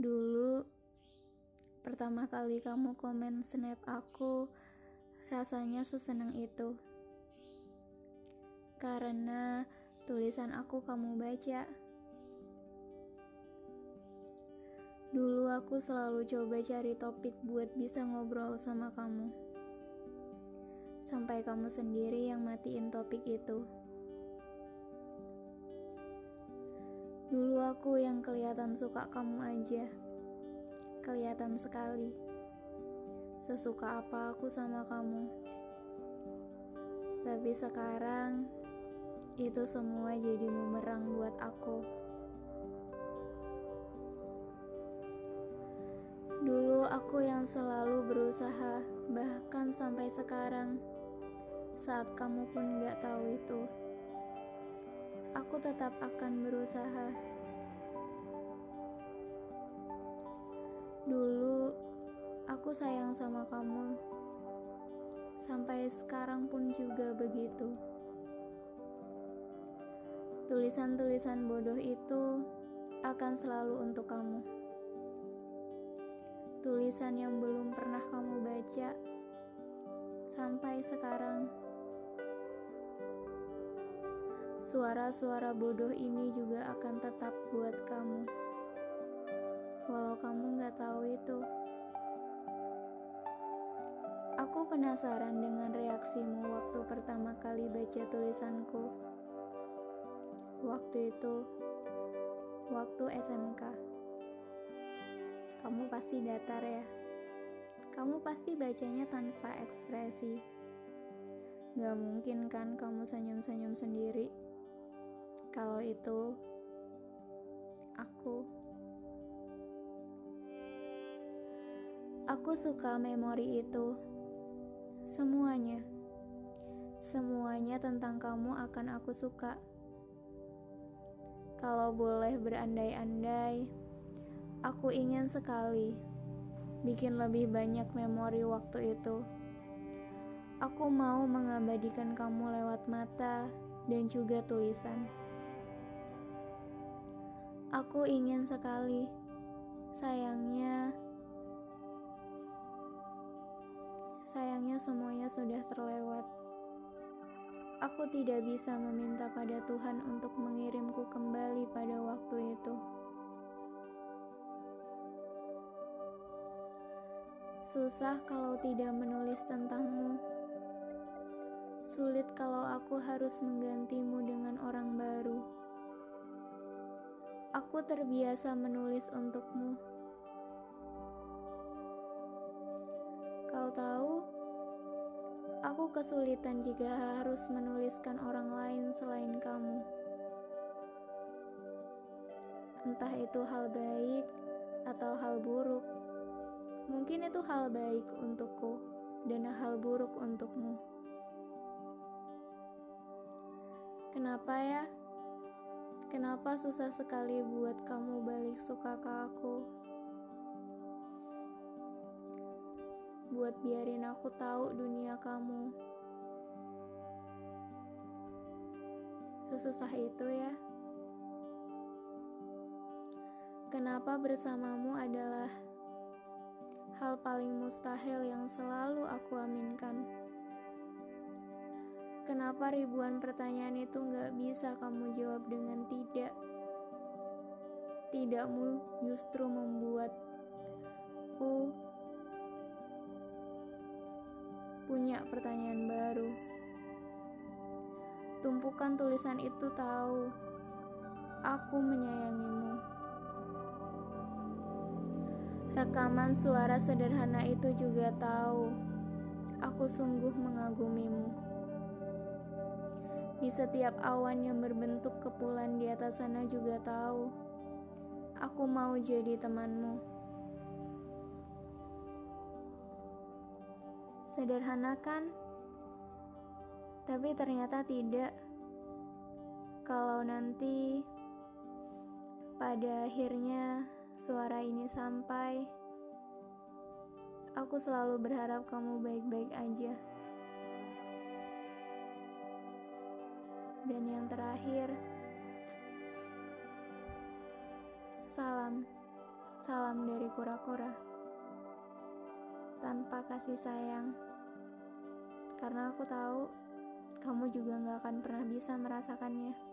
Dulu, pertama kali kamu komen snap aku, rasanya sesenang itu. Karena tulisan aku kamu baca. Dulu aku selalu coba cari topik buat bisa ngobrol sama kamu. Sampai kamu sendiri yang matiin topik itu. Dulu aku yang kelihatan suka kamu aja. Kelihatan sekali. Sesuka apa aku sama kamu. Tapi sekarang itu semua jadi bumerang buat aku. Dulu aku yang selalu berusaha, bahkan sampai sekarang, saat kamu pun gak tahu itu aku tetap akan berusaha. Dulu aku sayang sama kamu, sampai sekarang pun juga begitu. Tulisan-tulisan bodoh itu akan selalu untuk kamu. Tulisan yang belum pernah kamu baca sampai sekarang. Suara-suara bodoh ini juga akan tetap buat kamu. Walau kamu gak tahu itu. Aku penasaran dengan reaksimu waktu pertama kali baca tulisanku. Waktu itu, waktu SMK. Kamu pasti datar ya. Kamu pasti bacanya tanpa ekspresi. Gak mungkin kan kamu senyum-senyum sendiri. Kalau itu aku Aku suka memori itu. Semuanya. Semuanya tentang kamu akan aku suka. Kalau boleh berandai-andai, aku ingin sekali bikin lebih banyak memori waktu itu. Aku mau mengabadikan kamu lewat mata dan juga tulisan. Aku ingin sekali. Sayangnya, sayangnya semuanya sudah terlewat. Aku tidak bisa meminta pada Tuhan untuk mengirimku kembali pada waktu itu. Susah kalau tidak menulis tentangmu. Sulit kalau aku harus menggantimu dengan orang baru. Aku terbiasa menulis untukmu. Kau tahu, aku kesulitan jika harus menuliskan orang lain selain kamu. Entah itu hal baik atau hal buruk. Mungkin itu hal baik untukku dan hal buruk untukmu. Kenapa ya? Kenapa susah sekali buat kamu balik suka ke aku? Buat biarin aku tahu dunia kamu. Sesusah itu ya. Kenapa bersamamu adalah hal paling mustahil yang selalu aku aminkan? Kenapa ribuan pertanyaan itu gak bisa kamu jawab dengan tidak? Tidakmu justru membuatku punya pertanyaan baru. Tumpukan tulisan itu tahu, aku menyayangimu. Rekaman suara sederhana itu juga tahu, aku sungguh mengagumimu. Di setiap awan yang berbentuk kepulan di atas sana juga tahu, aku mau jadi temanmu. Sederhana kan? Tapi ternyata tidak. Kalau nanti pada akhirnya suara ini sampai, aku selalu berharap kamu baik-baik aja. Dan yang terakhir, salam Salam dari kura-kura. Tanpa kasih sayang. Karena aku tahu kamu juga gak akan pernah bisa merasakannya.